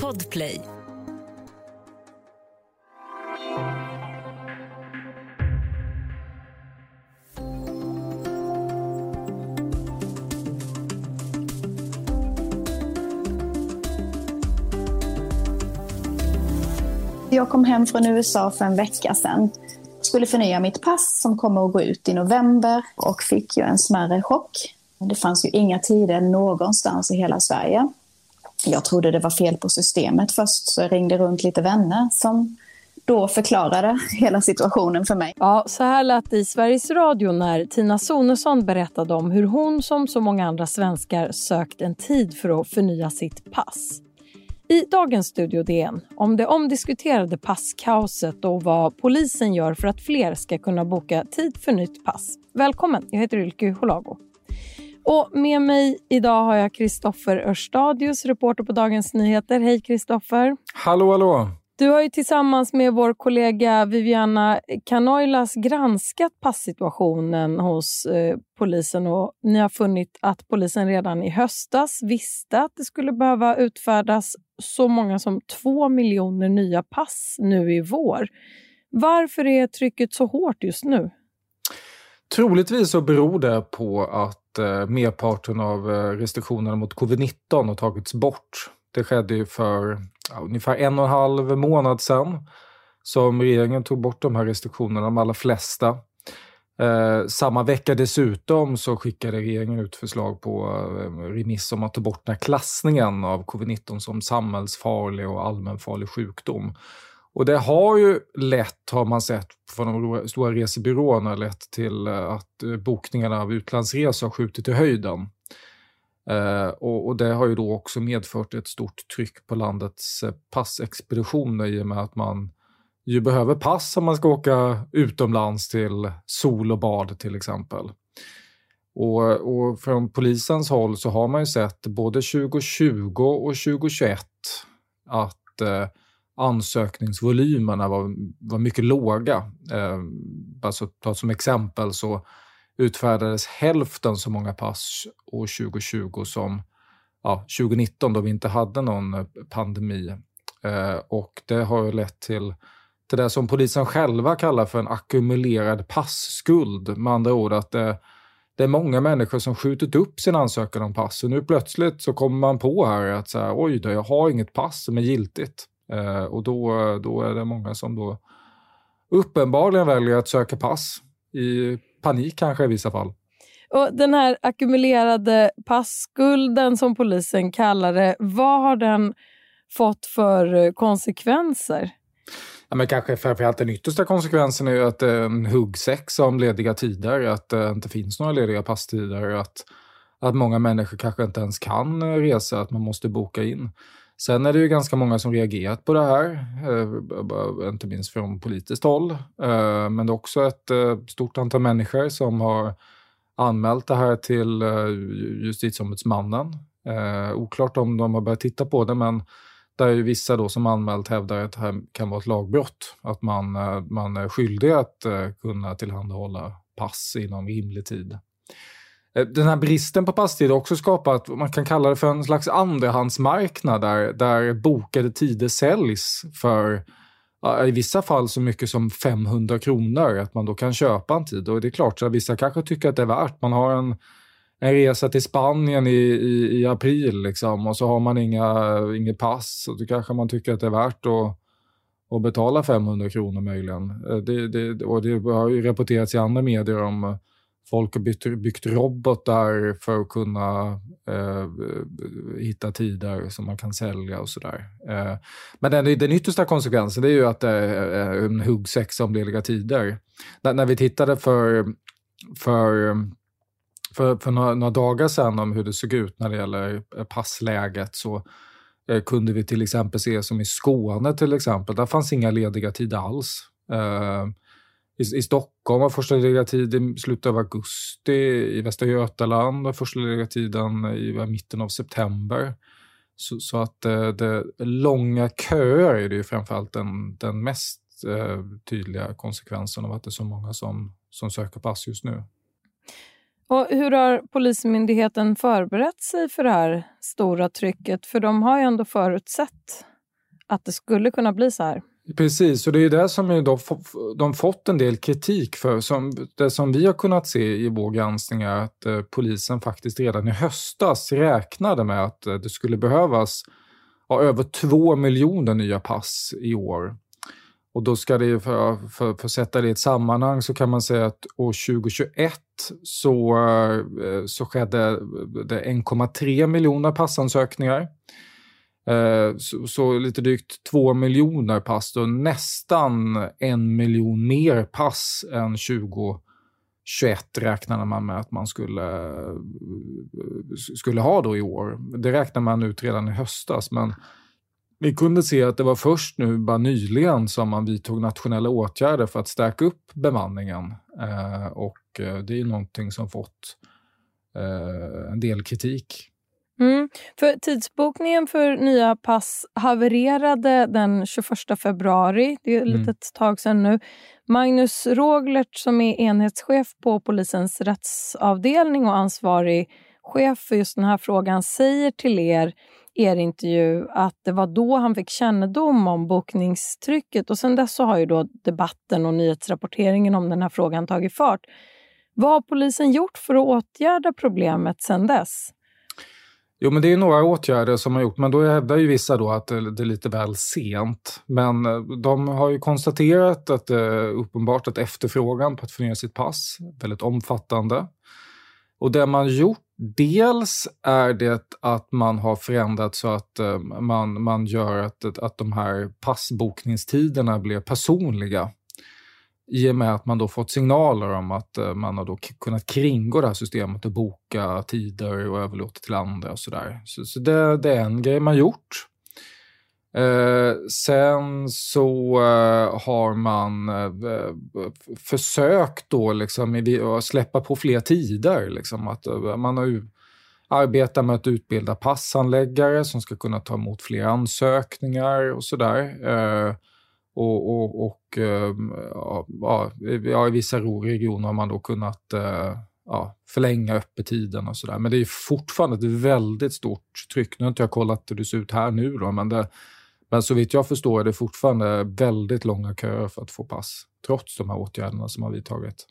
Podplay. Jag kom hem från USA för en vecka sedan. Skulle förnya mitt pass som kommer att gå ut i november och fick ju en smärre chock. Det fanns ju inga tider någonstans i hela Sverige. Jag trodde det var fel på systemet först så jag ringde runt lite vänner som då förklarade hela situationen för mig. Ja, så här lät det i Sveriges Radio när Tina Sonesson berättade om hur hon som så många andra svenskar sökt en tid för att förnya sitt pass. I dagens Studio DN om det omdiskuterade passkaoset och vad polisen gör för att fler ska kunna boka tid för nytt pass. Välkommen, jag heter Ylke Holago. Och med mig idag har jag Kristoffer Örstadius, reporter på Dagens Nyheter. Hej Kristoffer! Hallå, hallå! Du har ju tillsammans med vår kollega Viviana Canoilas granskat passituationen hos eh, polisen och ni har funnit att polisen redan i höstas visste att det skulle behöva utfärdas så många som två miljoner nya pass nu i vår. Varför är trycket så hårt just nu? Troligtvis så beror det på att eh, merparten av eh, restriktionerna mot covid-19 har tagits bort. Det skedde ju för ja, ungefär en och en halv månad sedan som regeringen tog bort de här restriktionerna, de allra flesta. Eh, samma vecka dessutom så skickade regeringen ut förslag på eh, remiss om att ta bort den här klassningen av covid-19 som samhällsfarlig och allmänfarlig sjukdom. Och det har ju lett, har man sett från de stora resebyråerna, lett till eh, att eh, bokningarna av utlandsresor har skjutit i höjden. Eh, och, och, det har ju då också medfört ett stort tryck på landets eh, passexpeditioner i och med att man ju behöver pass om man ska åka utomlands till sol och bad till exempel. Och, och från polisens håll så har man ju sett både 2020 och 2021 att eh, ansökningsvolymerna var, var mycket låga. Eh, alltså, ta som exempel så utfärdades hälften så många pass år 2020 som ja, 2019 då vi inte hade någon eh, pandemi. Eh, och det har lett till, till det som polisen själva kallar för en ackumulerad passskuld. Med andra ord att det, det är många människor som skjutit upp sin ansökan om pass och nu plötsligt så kommer man på här att så här, oj då, jag har inget pass som är giltigt. Eh, och då, då är det många som då uppenbarligen väljer att söka pass i panik kanske i vissa fall. Och Den här ackumulerade passskulden som polisen kallar det, vad har den fått för eh, konsekvenser? Ja, men kanske framförallt den yttersta konsekvensen är att det är en huggsex om lediga tider, att det inte finns några lediga passtider, att, att många människor kanske inte ens kan resa, att man måste boka in. Sen är det ju ganska många som reagerat på det här, eh, inte minst från politiskt håll. Eh, men det är också ett eh, stort antal människor som har anmält det här till justitieombudsmannen. Oklart om de har börjat titta på det, men där är ju vissa då som anmält hävdar att det här kan vara ett lagbrott. Att man, man är skyldig att kunna tillhandahålla pass inom rimlig tid. Eh, den här bristen på passtid har också skapat, man kan kalla det för en slags andrahandsmarknad där, där bokade tider säljs för i vissa fall så mycket som 500 kronor, att man då kan köpa en tid. Och det är klart, så vissa kanske tycker att det är värt. Man har en, en resa till Spanien i, i, i april liksom, och så har man inga, inget pass. Och då kanske man tycker att det är värt att, att betala 500 kronor möjligen. Eh, det, det, och det har ju rapporterats i andra medier om Folk har byggt, byggt robotar för att kunna eh, hitta tider som man kan sälja och sådär. Eh, men den, den yttersta konsekvensen är ju att det är en huggsexa om lediga tider. När, när vi tittade för, för för, för några, några, dagar sedan om hur det såg ut när det gäller eh, passläget så eh, kunde vi till exempel se som i Skåne till exempel, där fanns inga lediga tider alls. Eh, i, i Stockholm var första lediga tid i slutet av augusti. I Västra Götaland var första lediga tiden i mitten av september. Så, så att det, det, långa köer är det ju framförallt den, den mest eh, tydliga konsekvensen av att det är så många som, som söker pass just nu. Och hur har Polismyndigheten förberett sig för det här stora trycket? För de har ju ändå förutsett att det skulle kunna bli så här. Precis, och det är det som då de fått en del kritik för. Som, det som vi har kunnat se i vår granskning är att eh, polisen faktiskt redan i höstas räknade med att eh, det skulle behövas ja, över två miljoner nya pass i år. Och då ska det, för, för, för att sätta det i ett sammanhang så kan man säga att år 2021 så, eh, så skedde det 1,3 miljoner passansökningar. Eh, så, så, lite drygt två miljoner pass, då nästan en miljon mer pass än 2021 räknade man med att man skulle, eh, skulle ha då i år. Det räknade man ut redan i höstas, men vi kunde se att det var först nu, bara nyligen, som man vidtog nationella åtgärder för att stärka upp bemanningen. Eh, och eh, det är någonting som fått eh, en del kritik. Mm, för tidsbokningen för nya pass havererade den 21 februari. Det är mm. ett tag sedan nu. Magnus Roglert som är enhetschef på polisens rättsavdelning och ansvarig chef för just den här frågan säger till er er intervju att det var då han fick kännedom om bokningstrycket och sen dess så har ju då debatten och nyhetsrapporteringen om den här frågan tagit fart. Vad har polisen gjort för att åtgärda problemet sen dess? Jo, men det är några åtgärder som har gjort, men då hävdar ju vissa då att eh, det är lite väl sent. Men eh, de har ju konstaterat att det är uppenbart att efterfrågan på att förnya sitt pass är väldigt omfattande. Och det man gjort, dels är det att man har förändrat så att man, man gör att, att de här passbokningstiderna blir personliga. I och med att man då fått signaler om att eh, man har då kunnat kringgå det här systemet och boka tider och överlåta till andra och sådär. Så, så det, det är en grej man gjort. Eh, sen så eh, har man eh, försökt då liksom släppa på fler tider. Liksom, att, eh, man har ju arbetat med att utbilda passanläggare som ska kunna ta emot fler ansökningar och sådär. Eh, och, och, och ehm, ja, ja, i vissa regioner har man då kunnat eh, ja, förlänga öppettiden och sådär. Men det är fortfarande ett väldigt stort tryck. Nu har inte jag kollat hur det ser ut här nu då, men det, men så vitt jag förstår är det fortfarande väldigt långa köer för att få pass, trots de här åtgärderna som har vidtagit.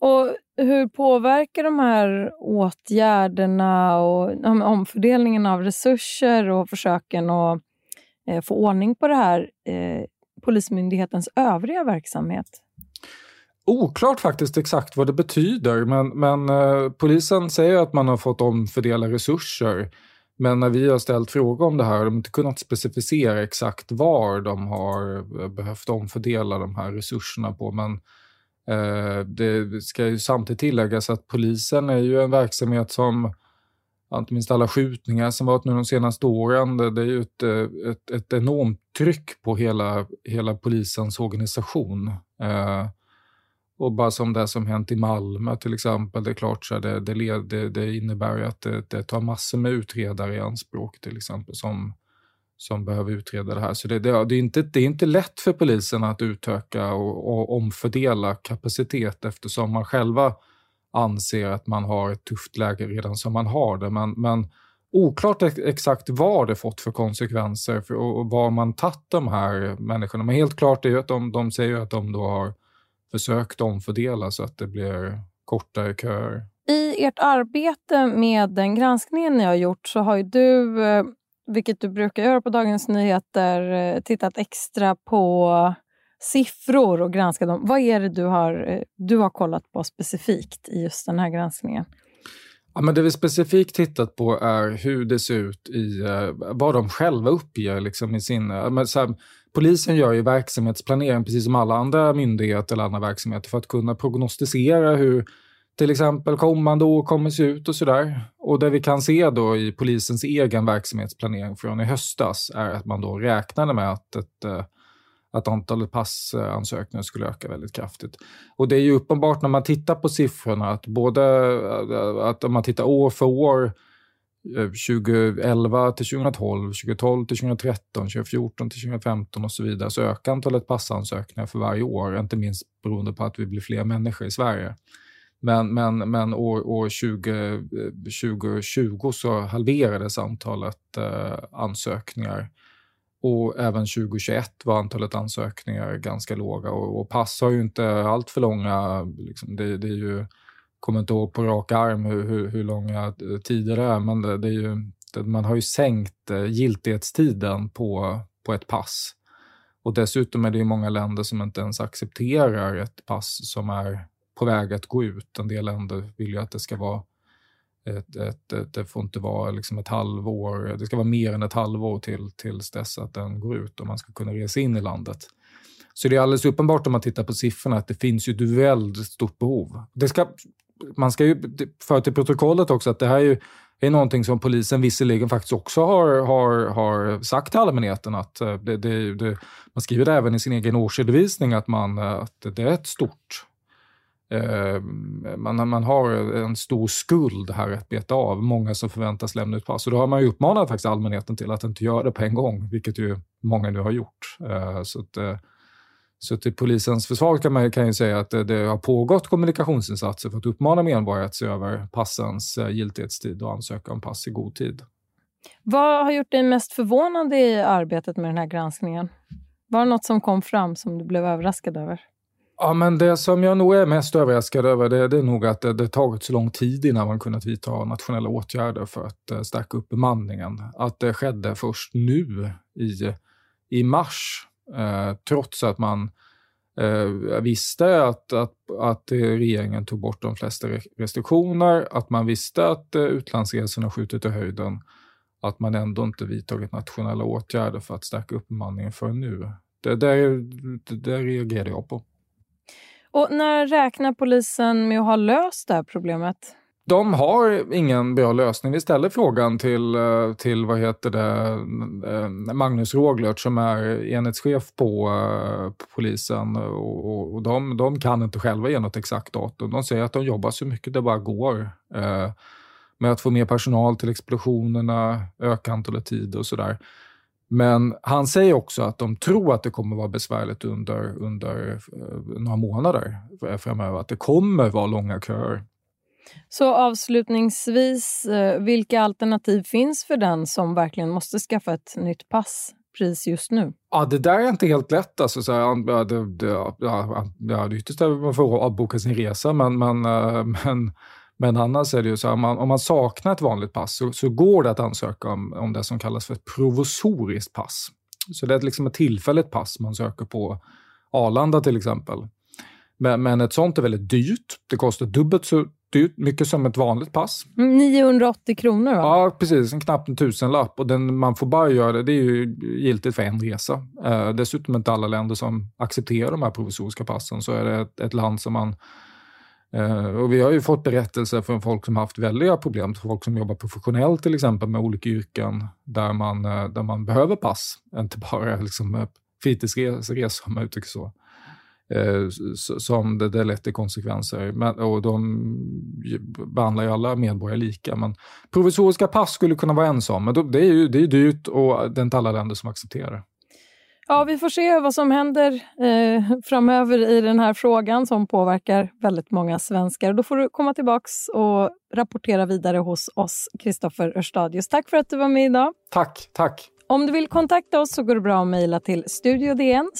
Och hur påverkar de här åtgärderna och omfördelningen av resurser och försöken att eh, få ordning på det här eh, Polismyndighetens övriga verksamhet? Oklart faktiskt exakt vad det betyder, men, men eh, polisen säger att man har fått omfördela resurser. Men när vi har ställt frågor om det här har de inte kunnat specificera exakt var de har eh, behövt omfördela de här resurserna på. Men eh, det ska ju samtidigt tilläggas att polisen är ju en verksamhet som inte minst alla skjutningar som varit nu de senaste åren, det, det är ju ett, eh, ett, ett enormt tryck på hela, hela polisens organisation. Eh, och bara som det som hänt i Malmö till exempel, det är klart så det, det, det, det innebär ju att det, det, tar massor med utredare i anspråk till exempel som, som behöver utreda det här. Så det, det, det, är inte, det är inte lätt för polisen att utöka och, och omfördela kapacitet eftersom man själva anser att man har ett tufft läge redan som man har det. Men, men oklart exakt vad det fått för konsekvenser för, och, var man tagit de här människorna. Men helt klart är ju att de, de säger att de då har försökt omfördela så att det blir kortare köer. I ert arbete med den granskningen ni har gjort så har ju du, eh, vilket du brukar göra på Dagens Nyheter, eh, tittat extra på siffror och granska dem. Vad är det du har, eh, du har kollat på specifikt i just den här granskningen? Ja, men det vi specifikt tittat på är hur det ser ut i eh, vad de själva uppger liksom i sin... Men så här, polisen gör ju verksamhetsplanering precis som alla andra myndigheter eller andra verksamheter för att kunna prognostisera hur till exempel kommande år kommer se ut och sådär. Och det vi kan se då i polisens egen verksamhetsplanering från i höstas är att man då räknade med att, ett, eh, att antalet passansökningar skulle öka väldigt kraftigt. Och det är ju uppenbart när man tittar på siffrorna att både att om man tittar år för år eh, 2011 till 2012, 2012 till 2013, 2014 till 2015 och så vidare så ökar antalet passansökningar för varje år, inte minst beroende på att vi blir fler människor i Sverige. Men, men, men år, år 20, 2020 eh, så halverades antalet eh, ansökningar. Och även 2021 var antalet ansökningar ganska låga. Och, och pass har ju inte allt för långa, liksom, det, det är ju, kommer inte ihåg på rak arm hur, hur, hur långa tider det är, men det, det är ju, det, man har ju sänkt eh, giltighetstiden på, på ett pass. Och dessutom är det ju många länder som inte ens accepterar ett pass som är på väg att gå ut. En del länder vill ju att det ska vara ett, ett, ett, det får inte vara liksom ett halvår, det ska vara mer än ett halvår till, tills dess att den går ut och man ska kunna resa in i landet. Så det är alldeles uppenbart om man tittar på siffrorna att det finns ju ett väldigt stort behov. Det ska, man ska ju föra till protokollet också att det här är ju är någonting som polisen visserligen faktiskt också har, har, har sagt till allmänheten att eh, det, det, det, man skriver det även i sin egen årsredovisning att, man, eh, att det är ett stort Eh, man, man har en stor skuld här att beta av, många som förväntas lämna ut pass. Och då har man ju uppmanat faktiskt allmänheten till att inte göra det på en gång, vilket ju många nu har gjort. Eh, så att, eh, så till polisens försvar kan man kan ju säga att det, det, har pågått kommunikationsinsatser för att uppmana medborgare att se över passens giltighetstid och ansöka om pass i god tid. Vad har gjort dig mest förvånande i arbetet med den här granskningen? Var det något som kom fram som du blev överraskad över? Ja, men det som jag nog är mest överraskad över det, det är nog att det, det tagit så lång tid innan man kunnat vidta nationella åtgärder för att eh, stärka upp bemanningen. Att det skedde först nu i, i mars, eh, trots att man eh, visste att, att, att regeringen tog bort de flesta restriktioner, att man visste att eh, utlandsresorna skjutit i höjden, att man ändå inte vidtagit nationella åtgärder för att stärka upp bemanningen för nu. Det, det, det, det reagerade jag på. Och när räknar polisen med att ha löst det här problemet? De har ingen bra lösning. Vi ställer frågan till, eh, till vad heter det, eh, Magnus Råglert som är enhetschef på, eh, på polisen. Och, och de, de, kan inte själva ge något exakt datum. De säger att de jobbar så mycket det bara går med att få mer personal till explosionerna, öka antalet tider och sådär. Men han säger också att de tror att det kommer vara besvärligt under, under eh, några månader framöver. Att det kommer vara långa köer. Så avslutningsvis, eh, vilka alternativ finns för den som verkligen måste skaffa ett nytt pass pris just nu? Ja, det där är inte helt lätt. Alltså, så här, det, det, ja, det yttersta man får avboka sin resa, men, men, eh, men men annars är det ju så här, om man, om man saknar ett vanligt pass så, så, går det att ansöka om, om det som kallas för ett provisoriskt pass. Så det är liksom ett tillfälligt pass man söker på Arlanda till exempel. Men, men ett sånt är väldigt dyrt. Det kostar dubbelt så dyrt, mycket som ett vanligt pass. 980 kronor va? Ja, precis. En knappt en tusenlapp. Och den, man får bara göra det, det är ju giltigt för en resa. Eh, dessutom inte alla länder som accepterar de här provisoriska passen. Så är det ett, ett land som man Eh, och vi har ju fått berättelser från folk som haft väldiga problem, folk som jobbar professionellt till exempel med olika yrken där man, eh, där man behöver pass, inte bara liksom, eh, fritidsresor om man uttrycker så. Som det, det lett till konsekvenser. Men, och de behandlar ju alla medborgare lika. Men provisoriska pass skulle kunna vara en sån, men det är ju det är dyrt och det är inte alla länder som accepterar det. Ja, vi får se vad som händer eh, framöver i den här frågan som påverkar väldigt många svenskar. Då får du komma tillbaka och rapportera vidare hos oss, Kristoffer Örstadius. Tack för att du var med idag. Tack, tack. Om du vill kontakta oss så går det bra att mejla till studiodn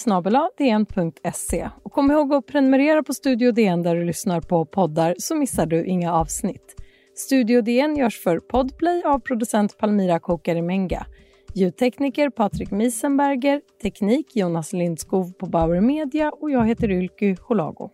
dn.se. Och kom ihåg att prenumerera på Studio DN där du lyssnar på poddar så missar du inga avsnitt. Studio DN görs för Podplay av producent Palmira Kokarimenga. Ljudtekniker Patrik Miesenberger, teknik Jonas Lindskov på Bauer Media och jag heter Ylky Holago.